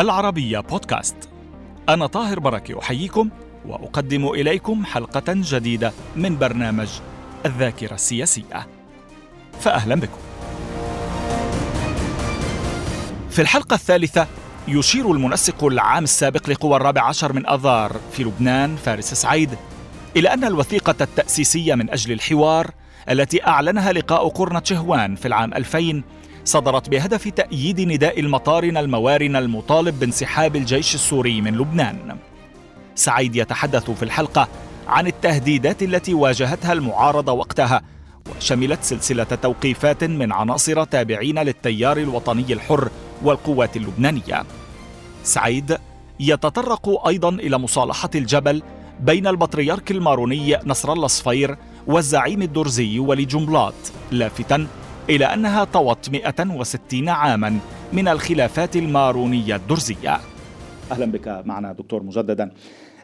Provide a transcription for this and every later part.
العربية بودكاست. أنا طاهر بركة أحييكم وأقدم إليكم حلقة جديدة من برنامج الذاكرة السياسية. فأهلا بكم. في الحلقة الثالثة يشير المنسق العام السابق لقوى الرابع عشر من أذار في لبنان فارس سعيد إلى أن الوثيقة التأسيسية من أجل الحوار التي أعلنها لقاء قرنة شهوان في العام 2000 صدرت بهدف تأييد نداء المطارن الموارن المطالب بانسحاب الجيش السوري من لبنان. سعيد يتحدث في الحلقة عن التهديدات التي واجهتها المعارضة وقتها وشملت سلسلة توقيفات من عناصر تابعين للتيار الوطني الحر والقوات اللبنانية. سعيد يتطرق أيضا إلى مصالحة الجبل بين البطريرك الماروني نصر الله صفير والزعيم الدرزي ولي جنبلاط لافتا إلى أنها طوت 160 عاما من الخلافات المارونية الدرزية. أهلا بك معنا دكتور مجددا.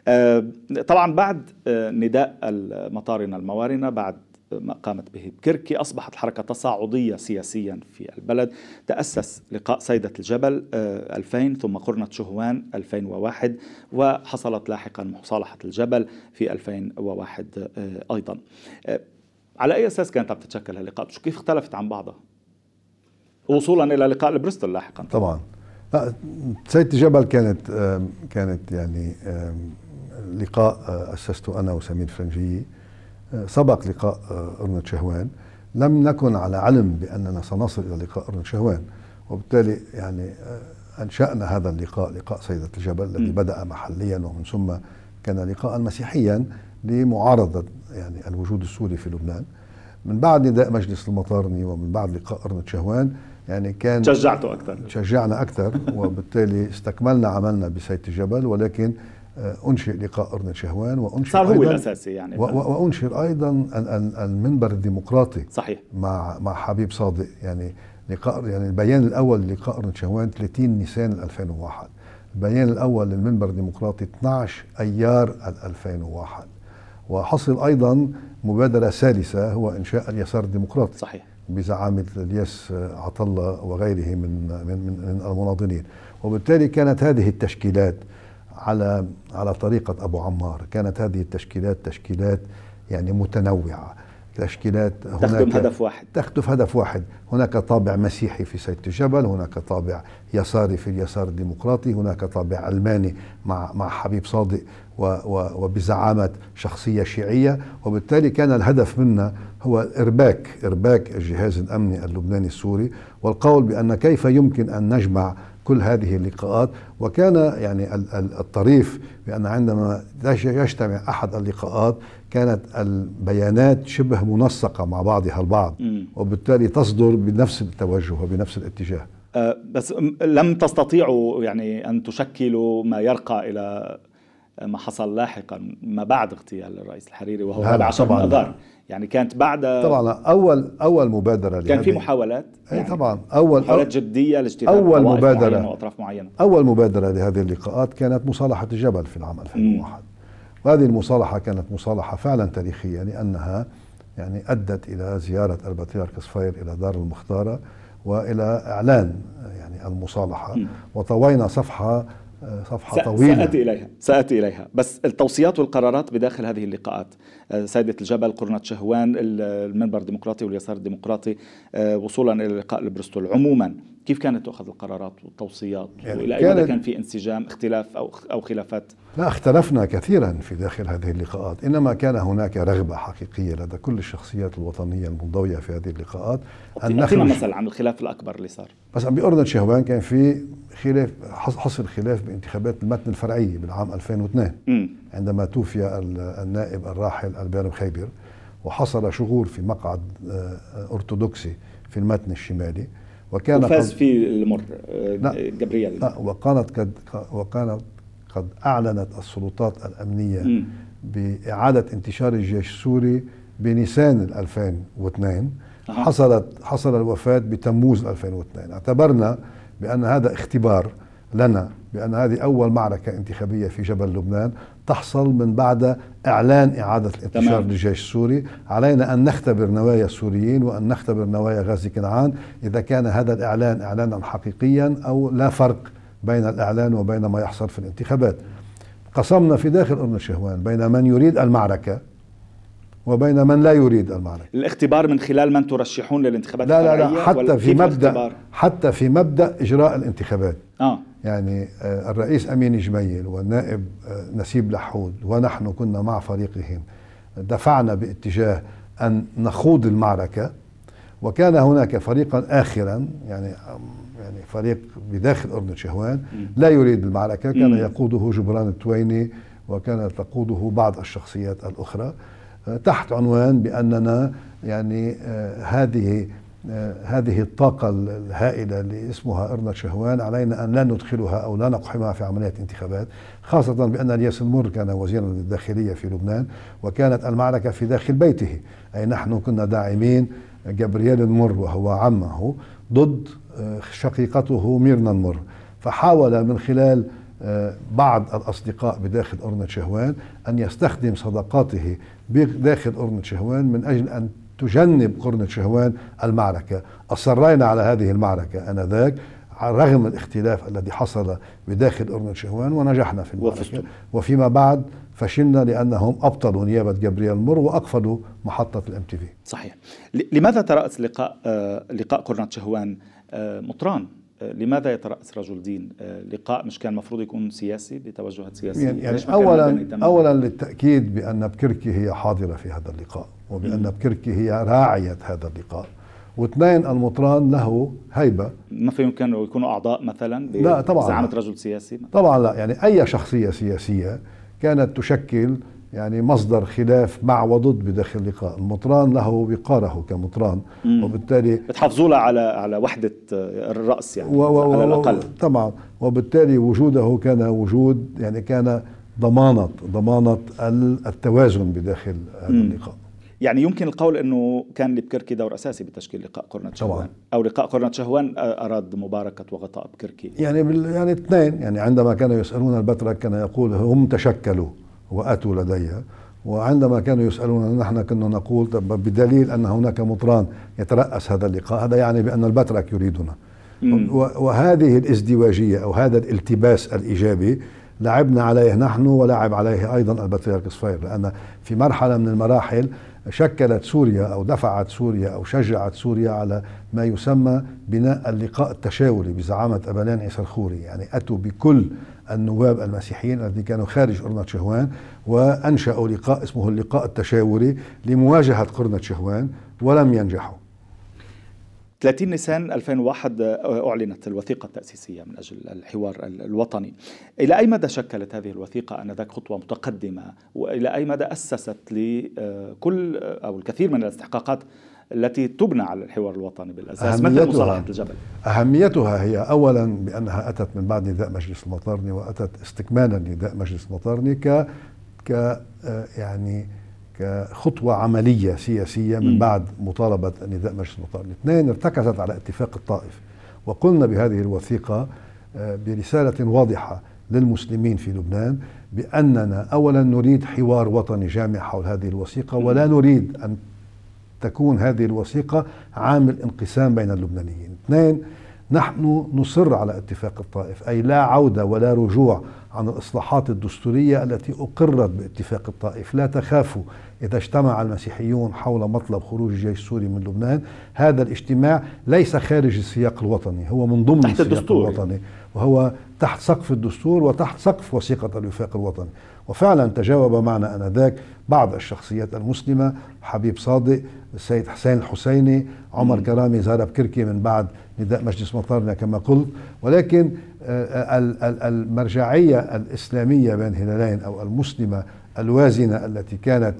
آه، طبعا بعد آه، نداء المطارنة الموارنة بعد ما قامت به بكركي أصبحت حركة تصاعدية سياسيا في البلد. تأسس لقاء سيدة الجبل 2000 آه، ثم قرنة شهوان 2001 وحصلت لاحقا مصالحة الجبل في 2001 أيضا. على أي أساس كانت عم تتشكل هاللقاءات كيف اختلفت عن بعضها؟ وصولا إلى لقاء البريستول لاحقا. طبعا. سيدة جبل كانت كانت يعني لقاء آه، أسسته أنا وسمير فرنجي آه، سبق لقاء آه، ارنة شهوان. لم نكن على علم بأننا سنصل إلى لقاء ارنة شهوان. وبالتالي يعني أنشأنا هذا اللقاء لقاء سيدة الجبل الذي بدأ محليا ومن ثم كان لقاء مسيحيا. لمعارضة يعني الوجود السوري في لبنان. من بعد نداء مجلس المطارني ومن بعد لقاء أرنة شهوان يعني كان شجعته أكثر. شجعنا أكثر وبالتالي استكملنا عملنا بسيت الجبل ولكن آه، أنشئ لقاء أرنة شهوان وأنشئ صار هو الأساسي يعني. وأنشئ أيضا المنبر الديمقراطي صحيح. مع مع حبيب صادق. يعني لقاء يعني البيان الأول للقاء أرنة شهوان 30 نيسان 2001 البيان الأول للمنبر الديمقراطي 12 أيار 2001 وحصل أيضا مبادرة ثالثة هو إنشاء اليسار الديمقراطي صحيح. بزعامة الياس عطلة وغيره من من من المناضلين وبالتالي كانت هذه التشكيلات على على طريقة أبو عمار. كانت هذه التشكيلات تشكيلات يعني متنوعة. تشكيلات هناك تخدم هدف واحد. تخدم هدف واحد. هناك طابع مسيحي في سيد الجبل هناك طابع يساري في اليسار الديمقراطي هناك طابع علماني مع مع حبيب صادق و و وبزعامة شخصية شيعية. وبالتالي كان الهدف منا هو إرباك إرباك الجهاز الأمني اللبناني السوري. والقول بأن كيف يمكن أن نجمع كل هذه اللقاءات. وكان يعني الطريف بأن عندما يجتمع أحد اللقاءات كانت البيانات شبه منسقة مع بعضها البعض وبالتالي تصدر بنفس التوجه وبنفس الاتجاه. أه بس لم تستطيعوا يعني أن تشكلوا ما يرقى إلى ما حصل لاحقا ما بعد اغتيال الرئيس الحريري وهو هذا عشر من اذار يعني كانت بعد طبعا أول أول مبادرة كان في محاولات؟ يعني اي طبعا. اول محاولات جدية لاجتثاث أول مبادره معينة وأطراف معينة. أول مبادرة لهذه اللقاءات كانت مصالحة الجبل في العام 2001 وهذه المصالحة كانت مصالحة فعلا تاريخية لأنها يعني أدت إلى زيارة البطريرك صفير إلى دار المختارة وإلى إعلان يعني المصالحة. وطوينا صفحة صفحة طويلة. سأتي إليها سأتي إليها. بس التوصيات والقرارات بداخل هذه اللقاءات آه، سيدة الجبل قرنة شهوان المنبر الديمقراطي واليسار الديمقراطي آه، وصولا إلى لقاء البرستول. عموما كيف كانت تؤخذ القرارات والتوصيات يعني وإلى أي مدى كان في انسجام اختلاف أو أو خلافات؟ لا اختلفنا كثيرا في داخل هذه اللقاءات، إنما كان هناك رغبة حقيقية لدى كل الشخصيات الوطنية المنضوية في هذه اللقاءات أن نخرج مثل عن الخلاف الأكبر اللي صار بس باردن شهوان كان في خلاف حصل خلاف بانتخابات المتن الفرعية بالعام 2002 م. عندما توفي النائب الراحل البيان خيبر وحصل شغور في مقعد آه، أرثوذكسي في المتن الشمالي وكان وفاز في المر آه، جبريل لا وكانت قد وكانت قد أعلنت السلطات الأمنية م. بإعادة انتشار الجيش السوري بنيسان 2002 أه. حصلت حصل الوفاة بتموز 2002 اعتبرنا بأن هذا اختبار لنا بأن هذه أول معركة انتخابية في جبل لبنان تحصل من بعد إعلان إعادة الانتشار تمام. للجيش السوري، علينا أن نختبر نوايا السوريين وأن نختبر نوايا غازي كنعان إذا كان هذا الإعلان إعلانا حقيقيا أو لا فرق بين الإعلان وبين ما يحصل في الانتخابات قسمنا في داخل أرن شهوان بين من يريد المعركة وبين من لا يريد المعركة الاختبار من خلال من ترشحون للانتخابات لا لا لا حتى في مبدأ الاختبار؟ حتى في مبدأ إجراء الانتخابات آه. يعني آه، الرئيس أمين جميل والنائب آه، نسيب لحود ونحن كنا مع فريقهم دفعنا باتجاه أن نخوض المعركة. وكان هناك فريقا آخرا يعني يعني فريق بداخل أردن شهوان لا يريد المعركة كان يقوده جبران التويني وكانت تقوده بعض الشخصيات الأخرى. تحت عنوان بأننا يعني آه، هذه آه، هذه الطاقة الهائلة اللي اسمها إرنا شهوان علينا أن لا ندخلها أو لا نقحمها في عملية انتخابات خاصة بأن الياس المر كان وزيرا للداخلية في لبنان وكانت المعركة في داخل بيته. أي نحن كنا داعمين جبريل المر وهو عمه ضد آه، شقيقته ميرنا المر. فحاول من خلال بعض الأصدقاء بداخل أرنة شهوان أن يستخدم صداقاته بداخل أرنة شهوان من أجل أن تجنب قرنة شهوان المعركة. أصرينا على هذه المعركة أنذاك رغم الاختلاف الذي حصل بداخل أرنة شهوان ونجحنا في المعركة. وفيما بعد فشلنا لأنهم أبطلوا نيابة جبريل مر وأقفلوا محطة الام تي في صحيح. لماذا ترأس لقاء آه، لقاء قرنة شهوان آه، مطران؟ لماذا يترأس رجل دين؟ آه، لقاء مش كان المفروض يكون سياسي بتوجهات سياسية يعني, يعني أولا أولا للتأكيد بأن بكركي هي حاضرة في هذا اللقاء وبأن بكركي هي راعية هذا اللقاء. واثنين المطران له هيبة. ما في يمكن يكونوا أعضاء مثلا لا طبعا زعامة رجل سياسي؟ مثلاً. طبعا لا. يعني أي شخصية سياسية كانت تشكل يعني مصدر خلاف مع وضد بداخل اللقاء المطران له وقاره كمطران مم. وبالتالي بتحافظوا له على على وحدة الرأس يعني و و على الأقل. طبعا. وبالتالي وجوده كان وجود يعني كان ضمانه ضمانة التوازن بداخل هذا اللقاء. يعني يمكن القول إنه كان لبكركي دور أساسي بتشكيل لقاء قرنة شهوان. أو لقاء قرنة شهوان أراد مباركة وغطاء بكركي. يعني بال يعني اثنين يعني عندما كانوا يسألون البتراك كان يقول هم تشكلوا. وأتوا لدي. وعندما كانوا يسألون نحن كنا نقول بدليل أن هناك مطران يترأس هذا اللقاء هذا يعني بأن البتراك يريدنا. وهذه الازدواجية أو هذا الالتباس الإيجابي لعبنا عليه نحن ولعب عليه أيضا البطريرك صفير لأن في مرحلة من المراحل شكلت سوريا أو دفعت سوريا أو شجعت سوريا على ما يسمى بناء اللقاء التشاوري بزعامة ابلان عيسى الخوري يعني أتوا بكل النواب المسيحيين الذين كانوا خارج قرنة شهوان وأنشأوا لقاء اسمه اللقاء التشاوري لمواجهة قرنة شهوان ولم ينجحوا. 30 نيسان 2001 أعلنت الوثيقة التأسيسية من أجل الحوار الوطني. إلى أي مدى شكلت هذه الوثيقة آنذاك خطوة متقدمة؟ وإلى أي مدى أسست لكل أو الكثير من الاستحقاقات التي تبنى على الحوار الوطني بالأساس. مثل مصالحه الجبل؟ أهميتها هي اولا بأنها أتت من بعد نداء مجلس المطارني وأتت استكمالا لنداء مجلس المطارني ك ك آه، يعني كخطوة عملية سياسية من بعد مطالبة نداء مجلس المطارني اثنين ارتكزت على اتفاق الطائف. وقلنا بهذه الوثيقة آه، برسالة واضحة للمسلمين في لبنان بأننا اولا نريد حوار وطني جامع حول هذه الوثيقة ولا نريد أن تكون هذه الوثيقة عامل انقسام بين اللبنانيين. اثنين نحن نصر على اتفاق الطائف أي لا عودة ولا رجوع عن الإصلاحات الدستورية التي أقرت باتفاق الطائف. لا تخافوا إذا اجتمع المسيحيون حول مطلب خروج الجيش السوري من لبنان. هذا الاجتماع ليس خارج السياق الوطني هو من ضمن تحت السياق الدستور. الوطني وهو تحت سقف الدستور وتحت سقف وثيقة الوفاق الوطني. وفعلا تجاوب معنا آنذاك بعض الشخصيات المسلمة حبيب صادق السيد حسين الحسيني عمر كرامي زار بكركي من بعد نداء مجلس مطارنا كما قلت. ولكن آه، المرجعية الإسلامية بين هلالين أو المسلمة الوازنة التي كانت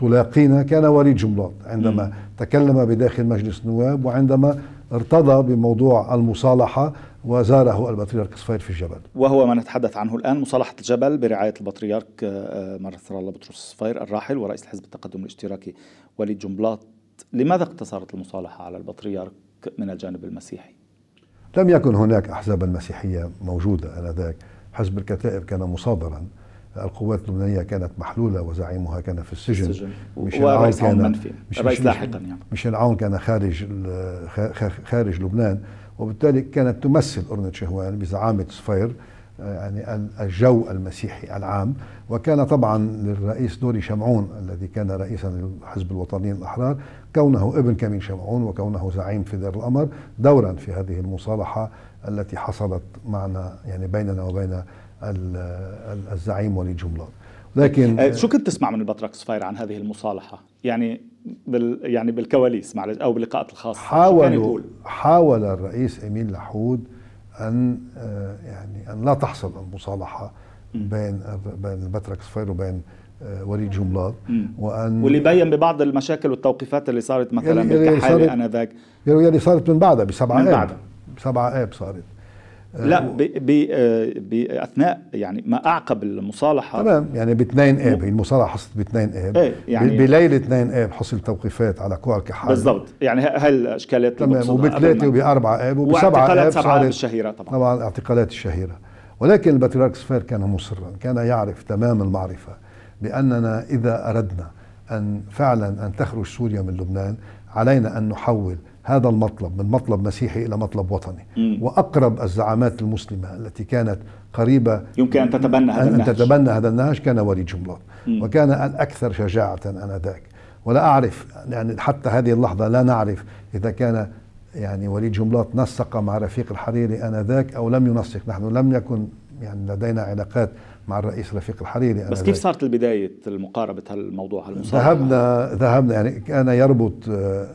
تلاقينا كان وليد جملاط عندما تكلم بداخل مجلس النواب وعندما ارتضى بموضوع المصالحة وزاره البطريرك صفير في الجبل. وهو ما نتحدث عنه الآن مصالحة الجبل برعاية البطريرك آه، مرثر الله بطرس صفير الراحل ورئيس الحزب التقدم الاشتراكي وليد جنبلاط لماذا اقتصرت المصالحة على البطريرك من الجانب المسيحي؟ لم يكن هناك أحزاب المسيحية موجودة آنذاك. حزب الكتائب كان مصادرا. القوات اللبنانية كانت محلولة وزعيمها كان في السجن, السجن. ميشيل عون كان منفي. الرئيس لاحقا يعني. ميشيل عون كان خارج خارج لبنان وبالتالي كانت تمثل أرنة شهوان بزعامة صفير. يعني الجو المسيحي العام. وكان طبعا للرئيس دوري شمعون الذي كان رئيسا للحزب الوطني الأحرار كونه ابن كمين شمعون وكونه زعيم في دير الأمر دورا في هذه المصالحة التي حصلت معنا يعني بيننا وبين الزعيم وليد جملان لكن آه، شو كنت تسمع من البطرك صفير عن هذه المصالحة؟ يعني بال يعني بالكواليس معلش أو باللقاءات الخاصة حاول حاول الرئيس امين لحود أن آه، يعني أن لا تحصل المصالحة بين بين البترك صفير وبين آه، وليد جملات وأن واللي بين ببعض المشاكل والتوقيفات اللي صارت مثلا بالكحالي آنذاك. يلي صارت من بعدها بسبعة آب. بسبعة آب صارت. لا باثناء يعني ما أعقب المصالحة. تمام يعني باثنين اب المصالحة حصلت باثنين اب إيه يعني بليلة اثنين اب حصل توقيفات على كوع الكحال بالضبط. يعني هاي الاشكالات تمام وبثلاثه وباربعه اب وبسبعه اب صارت الشهيره طبعا. طبعا الاعتقالات الشهيرة. ولكن البطريرك صفير كان مصرا كان يعرف تمام المعرفة بأننا إذا أردنا أن فعلا أن تخرج سوريا من لبنان علينا أن نحول هذا المطلب من مطلب مسيحي إلى مطلب وطني. مم. وأقرب الزعامات المسلمة التي كانت قريبة يمكن أن تتبنى هذا النهج. ان تتبنى هذا النهج كان وليد جملات وكان الأكثر شجاعة آنذاك. ولا أعرف يعني حتى هذه اللحظة لا نعرف إذا كان يعني وليد جملات نسق مع رفيق الحريري آنذاك أو لم ينسق. نحن لم يكن يعني لدينا علاقات مع الرئيس رفيق الحريري بس كيف صارت البداية المقاربة؟ هالموضوع هالمصارعة؟ ذهبنا ذهبنا يعني كان يربط آه،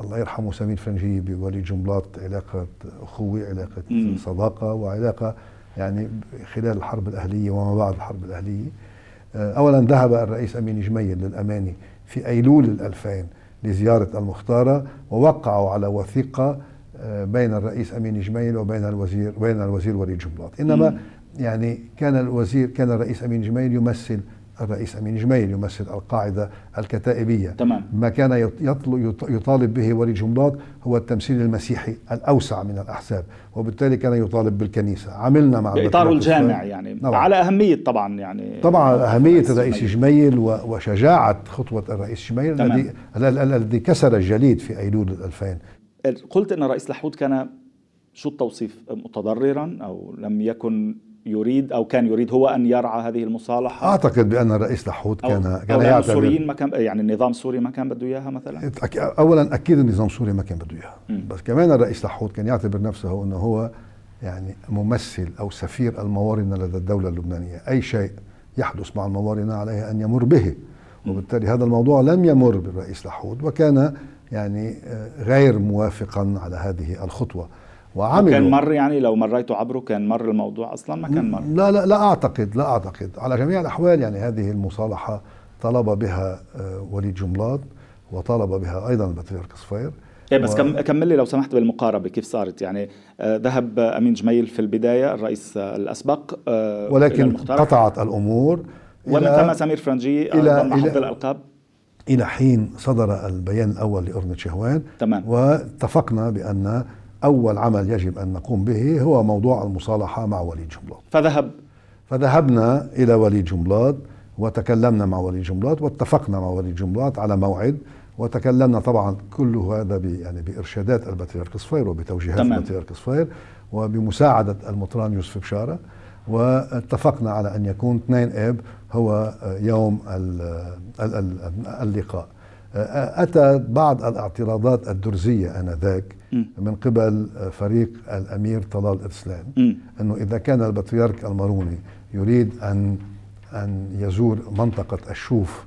الله يرحمه سمير فرنجي بوليد جملات علاقة أخوة علاقة مم. صداقة وعلاقة يعني خلال الحرب الأهلية وما بعد الحرب الأهلية آه، أولا ذهب الرئيس أمين جميل للأماني في أيلول الألفين لزيارة المختارة ووقعوا على وثيقة آه، بين الرئيس أمين جميل وبين الوزير بين الوزير وليد جملات إنما مم. يعني كان الوزير كان الرئيس أمين جميل يمثل الرئيس أمين جميل يمثل القاعدة الكتائبية. تمام. ما كان يطالب به ولي جملات هو التمثيل المسيحي الأوسع من الأحزاب وبالتالي كان يطالب بالكنيسة. عملنا مع بإطاره الجامع يعني. نعم. على أهمية طبعا يعني طبعا أهمية الرئيس جميل. وشجاعة خطوة الرئيس جميل الذي الذي كسر الجليد في أيلول 2000 قلت أن الرئيس لحود كان شو التوصيف؟ متضررا أو لم يكن يريد أو كان يريد هو أن يرعى هذه المصالحة؟ أعتقد بأن الرئيس لحود كان أو كان أو السوريين ما كان يعني النظام السوري ما كان بده إياها مثلا؟ اولا أكيد النظام السوري ما كان بده إياها. بس كمان الرئيس لحود كان يعتبر نفسه إنه هو يعني ممثل أو سفير الموارنه لدى الدولة اللبنانية. أي شيء يحدث مع الموارنه عليه أن يمر به. وبالتالي هذا الموضوع لم يمر بالرئيس لحود وكان يعني آه، غير موافقا على هذه الخطوة. وعملوا. كان مر يعني لو مريتوا عبره كان مر الموضوع أصلا؟ ما كان مر. لا لا لا أعتقد لا أعتقد. على جميع الأحوال يعني هذه المصالحة طلب بها آه، وليد جملات وطالب بها أيضا البطريرك صفير إيه بس و... كمل لي لو سمحت بالمقاربة كيف صارت. يعني آه ذهب أمين جميل في البداية الرئيس الأسبق آه ولكن قطعت الأمور ومن ثم سمير فرنجي إلى إلى الألقاب. إلى حين صدر البيان الأول لأرنة شهوان. تمام. واتفقنا بأن أول عمل يجب أن نقوم به هو موضوع المصالحة مع وليد جملات فذهب. فذهبنا إلى وليد جملات وتكلمنا مع وليد جملات واتفقنا مع وليد جملات على موعد وتكلمنا طبعا كل هذا يعني بإرشادات البطريرك صفير وبتوجيهات البطريرك صفير وبمساعدة المطران يوسف بشارة واتفقنا على أن يكون 2 آب هو يوم اللقاء. أتى بعض الاعتراضات الدرزية آنذاك من قبل فريق الأمير طلال إرسلان. أنه إذا كان البطريرك الماروني يريد أن أن يزور منطقة الشوف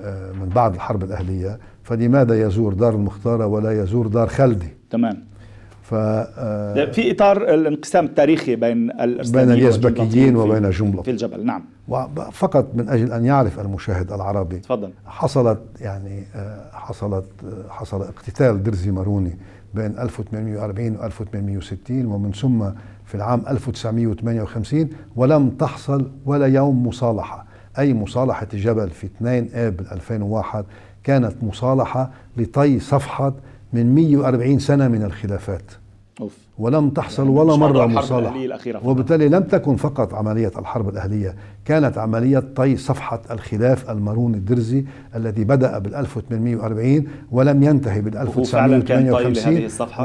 آه، من بعد الحرب الأهلية فلماذا يزور دار المختارة ولا يزور دار خلدي؟ تمام. ف في إطار الانقسام التاريخي بين بين اليزبكيين وبين جملة في الجبل نعم. فقط من أجل أن يعرف المشاهد العربي تفضل. حصلت يعني آه، حصلت آه، حصل اقتتال درزي ماروني بين 1840 و 1860 ومن ثم في العام 1958 ولم تحصل ولا يوم مصالحة. أي مصالحة جبل في 2 اب 2001 كانت مصالحة لطي صفحة من 140 سنة من الخلافات. أوف. ولم تحصل يعني ولا مرة مصالحة. وبالتالي لم تكن فقط عملية الحرب الأهلية كانت عملية طي صفحة الخلاف المارون الدرزي الذي بدأ بال 1840 ولم ينتهي بال 1958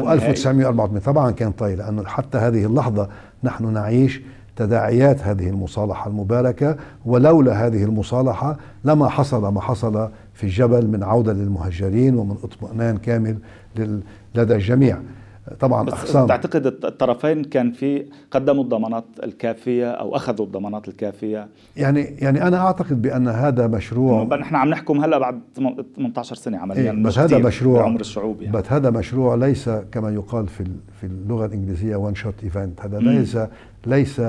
و 1984 طبعا كان طي لأنه حتى هذه اللحظة نحن نعيش تداعيات هذه المصالحة المباركة ولولا هذه المصالحة لما حصل ما حصل في الجبل من عودة للمهجرين ومن اطمئنان كامل لدى الجميع. طبعا بس اقسام تعتقد الطرفين كان في قدموا الضمانات الكافية أو أخذوا الضمانات الكافية؟ يعني يعني أنا أعتقد بأن هذا مشروع نحن عم نحكم هلا بعد 18 سنة عمليا. إيه بس هذا مشروع عمر الشعوب يعني. بس هذا مشروع ليس كما يقال في في اللغة الإنجليزية one shot event هذا م. ليس ليس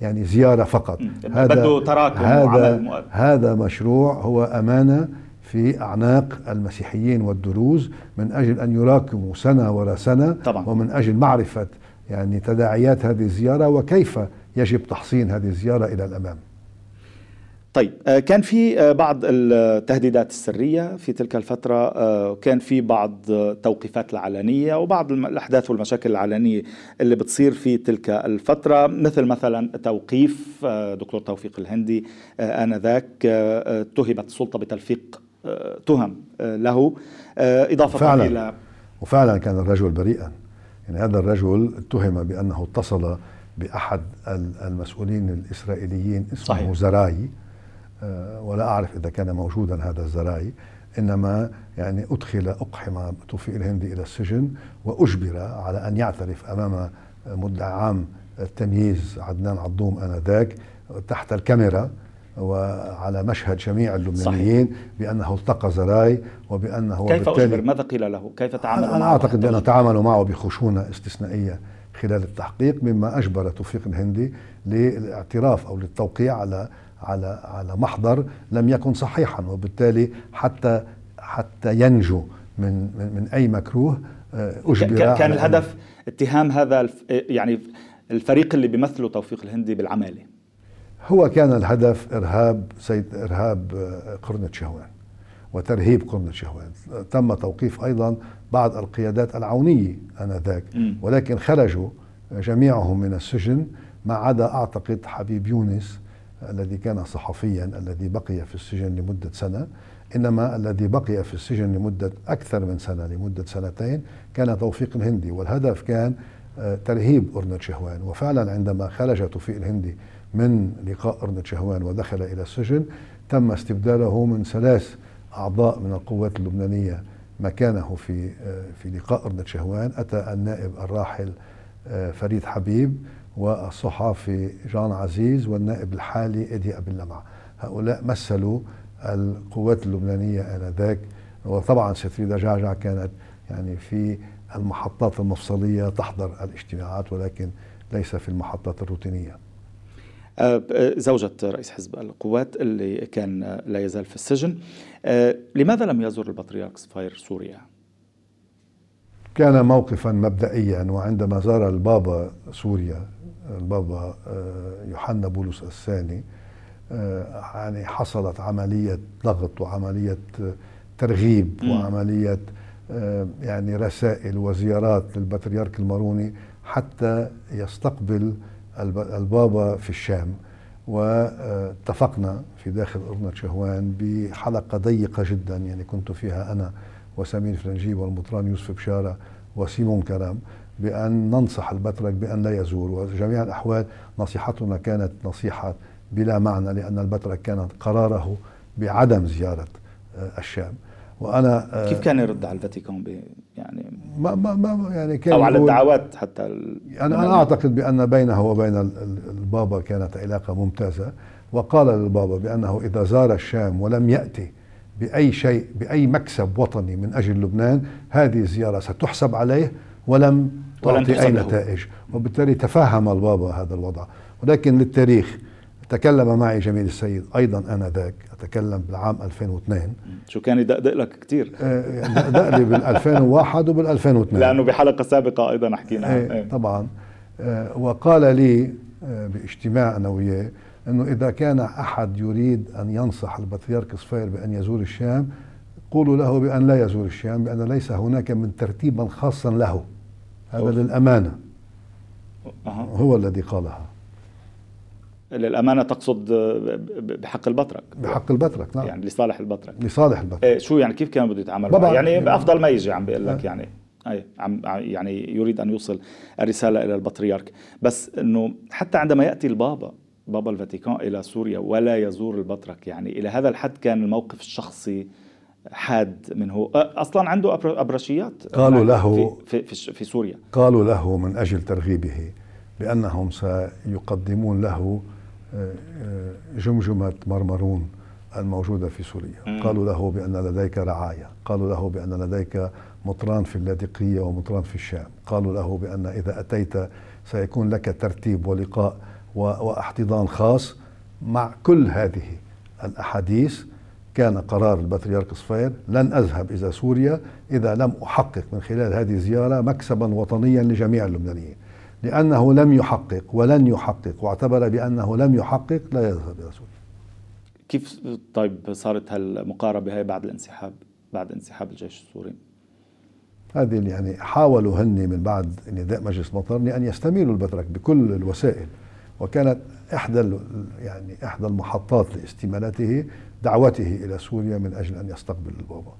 يعني زيارة فقط. هذا بده تراكم هذا هذا مشروع هو أمانة في أعناق المسيحيين والدروز من أجل أن يراكموا سنة وراء سنة طبعا. ومن أجل معرفة يعني تداعيات هذه الزيارة وكيف يجب تحصين هذه الزيارة إلى الأمام طيب آه، كان في آه، بعض التهديدات السرية في تلك الفترة آه، كان في بعض التوقيفات العلنية وبعض الأحداث والمشاكل العلنية اللي بتصير في تلك الفترة مثل مثلا توقيف دكتور توفيق الهندي آنذاك اتهمت السلطة بتلفيق تهم له إضافة فعلا. إلى وفعلا كان الرجل بريئا. يعني هذا الرجل اتهم بأنه اتصل بأحد المسؤولين الإسرائيليين اسمه صحيح. زراي آه، ولا أعرف إذا كان موجودا هذا الزراي إنما يعني أدخل أقحم توفيق الهندي إلى السجن وأجبر على أن يعترف أمام مدعي عام التمييز عدنان عضوم آنذاك تحت الكاميرا. وعلى مشهد جميع اللبنانيين صحيح. بأنه التقى زراي وبأنه كيف اجبر ماذا قيل له؟ كيف تعامل معه؟ أنا اعتقد بانه تعاملوا معه بخشونة استثنائية خلال التحقيق مما أجبر توفيق الهندي للاعتراف أو للتوقيع على على على محضر لم يكن صحيحا وبالتالي حتى حتى ينجو من من, من أي مكروه آه، أجبر كان الهدف اتهام هذا يعني الفريق اللي بيمثله توفيق الهندي بالعمالة هو كان الهدف إرهاب سيد إرهاب آه، قرنة شهوان وترهيب قرنة شهوان تم توقيف أيضا بعض القيادات العونية آنذاك ولكن خرجوا جميعهم من السجن ما عدا أعتقد حبيب يونس الذي كان صحفيا الذي بقي في السجن لمدة سنة. إنما الذي بقي في السجن لمدة أكثر من سنة لمدة سنتين كان توفيق الهندي والهدف كان آه، ترهيب أرنة شهوان وفعلا عندما خرج توفيق الهندي من لقاء أرنة شهوان ودخل إلى السجن تم استبداله من ثلاث أعضاء من القوات اللبنانية مكانه في آه، في لقاء أرنة شهوان. أتى النائب الراحل آه، فريد حبيب والصحافي جان عزيز والنائب الحالي إدي أبي اللمع هؤلاء مثلوا القوات اللبنانية آنذاك. وطبعا ستريدا جعجع كانت يعني في المحطات المفصلية تحضر الاجتماعات ولكن ليس في المحطات الروتينية. زوجة رئيس حزب القوات اللي كان لا يزال في السجن آه، لماذا لم يزور البطريرك صفير سوريا؟ كان موقفا مبدئيا وعندما زار البابا سوريا البابا يوحنا بولس الثاني يعني حصلت عملية ضغط وعملية ترغيب وعملية يعني رسائل وزيارات للبطريرك الماروني حتى يستقبل البابا في الشام واتفقنا في داخل أرنة شهوان بحلقة ضيقة جدا يعني كنت فيها أنا وسمير فرنجي والمطران يوسف بشارة وسيمون كرام بأن ننصح البترك بأن لا يزور وجميع الأحوال نصيحتنا كانت نصيحة بلا معنى لأن البترك كان قراره بعدم زيارة آه، الشام. وأنا آه، كيف كان يرد على الفاتيكان يعني ما ما ما يعني كان أو على الدعوات حتى يعني أنا أعتقد بأن بينه وبين البابا كانت علاقة ممتازة. وقال للبابا بأنه إذا زار الشام ولم يأتي بأي شيء بأي مكسب وطني من أجل لبنان هذه الزيارة ستحسب عليه ولم تعطي أي نتائج. وبالتالي تفهم البابا هذا الوضع. ولكن للتاريخ تكلم معي جميل السيد أيضا آنذاك أتكلم بالعام 2002 شو كان يدقدق لك كثير آه، دقدق لي بال 2001 وبال 2002 لأنه بحلقة سابقة أيضا حكينا إيه إيه. طبعا. آه، وقال لي آه، باجتماع أنا وياه إنه إذا كان أحد يريد أن ينصح البطريرك صفير بأن يزور الشام قولوا له بأن لا يزور الشام بأن ليس هناك من ترتيبا خاصا له. هذا للأمانة. أه. هو الذي قالها. للأمانة تقصد بحق البطرك بحق البطرك نعم. يعني لصالح البطرك لصالح البطرك إيه شو يعني كيف كان بده يتعامل طبعاً. يعني بأفضل ما يجي عم بيقول لك أه. يعني. أي عم يعني يريد أن يوصل الرسالة إلى البطريرك. بس إنه حتى عندما يأتي البابا بابا الفاتيكان إلى سوريا ولا يزور البطرك يعني إلى هذا الحد كان الموقف الشخصي حاد منه. أصلا عنده أبرشيات قالوا له في, في, في سوريا. قالوا له من أجل ترغيبه بأنهم سيقدمون له آه، آه، جمجمة مرمرون الموجودة في سوريا. قالوا له بأن لديك رعاية. قالوا له بأن لديك مطران في اللاذقيه ومطران في الشام. قالوا له بأن إذا أتيت سيكون لك ترتيب ولقاء واحتضان خاص مع كل هذه الأحاديث. كان قرار البطريرك صفير لن أذهب إلى سوريا إذا لم أحقق من خلال هذه الزيارة مكسبا وطنيا لجميع اللبنانيين. لأنه لم يحقق ولن يحقق واعتبر بأنه لم يحقق لا يذهب إلى سوريا كيف طيب صارت هالمقاربة هي بعد الانسحاب بعد انسحاب الجيش السوري؟ هذه يعني حاولوا هن من بعد نداء مجلس مطرني أن يستميلوا البترك بكل الوسائل وكانت إحدى يعني إحدى المحطات لاستمالته دعوته إلى سوريا من أجل أن يستقبل البابا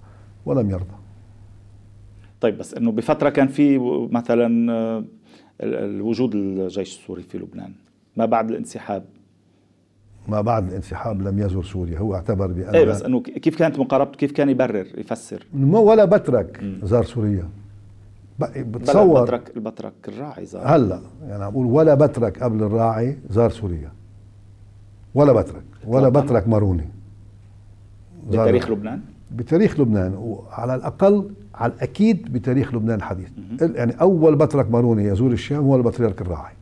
ولم يرضى. طيب بس إنه بفترة كان في مثلا الوجود الجيش السوري في لبنان. ما بعد الانسحاب؟ ما بعد الانسحاب لم يزور سوريا. هو اعتبر بأن إيه بس أنه كيف كانت مقاربته كيف كان يبرر يفسر؟ ولا بترك زار سوريا. بتصور. البترك البترك الراعي زار. هلا يعني بقول ولا بترك قبل الراعي زار سوريا. ولا بترك. ولا بترك ماروني. بتاريخ لبنان؟ بتاريخ لبنان. وعلى الأقل على الأكيد بتاريخ لبنان الحديث. يعني أول بطرك ماروني يزور الشام هو البطريرك الراعي.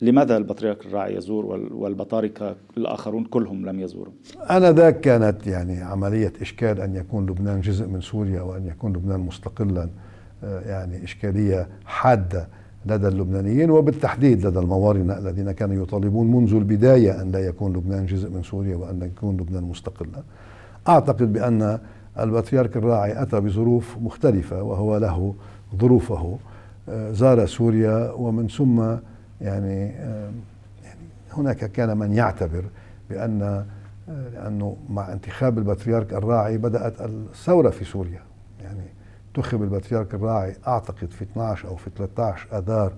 لماذا البطريرك الراعي يزور والبطاركة الآخرون كلهم لم يزوروا؟ أنا ذاك كانت يعني عملية إشكال أن يكون لبنان جزء من سوريا وأن يكون لبنان مستقلا آه، يعني إشكالية حادة لدى اللبنانيين وبالتحديد لدى الموارنة الذين كانوا يطالبون منذ البداية أن لا يكون لبنان جزء من سوريا وأن يكون لبنان مستقلا. أعتقد بأن البطريرك الراعي أتى بظروف مختلفة وهو له ظروفه. آه، زار سوريا ومن ثم يعني يعني هناك كان من يعتبر بأن لأنه مع انتخاب البطريرك الراعي بدأت الثورة في سوريا. يعني انتخب البطريرك الراعي أعتقد في 12 أو في 13 أذار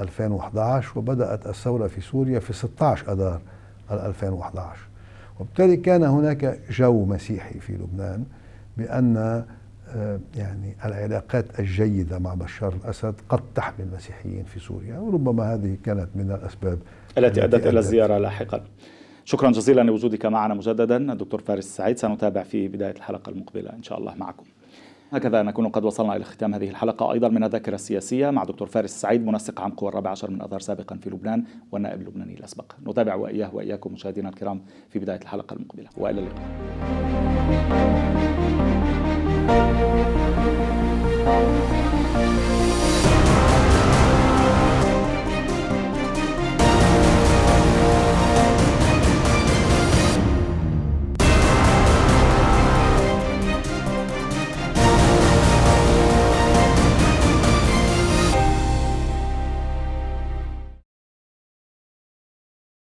2011 وبدأت الثورة في سوريا في 16 أذار 2011 وبالتالي كان هناك جو مسيحي في لبنان. بأن آه، يعني العلاقات الجيدة مع بشار الأسد قد تحمي المسيحيين في سوريا وربما هذه كانت من الأسباب التي أدت إلى الزيارة لاحقا. شكرا جزيلا لوجودك معنا مجددا. الدكتور فارس السعيد سنتابع في بداية الحلقة المقبلة إن شاء الله معكم. هكذا نكون قد وصلنا إلى ختام هذه الحلقة. أيضا من الذاكرة السياسية مع دكتور فارس السعيد منسق عام قوى الرابع عشر من أذار سابقا في لبنان والنائب اللبناني الأسبق. نتابع وإياه وإياكم مشاهدينا الكرام في بداية الحلقة المقبلة. وإلى اللقاء. Thank you.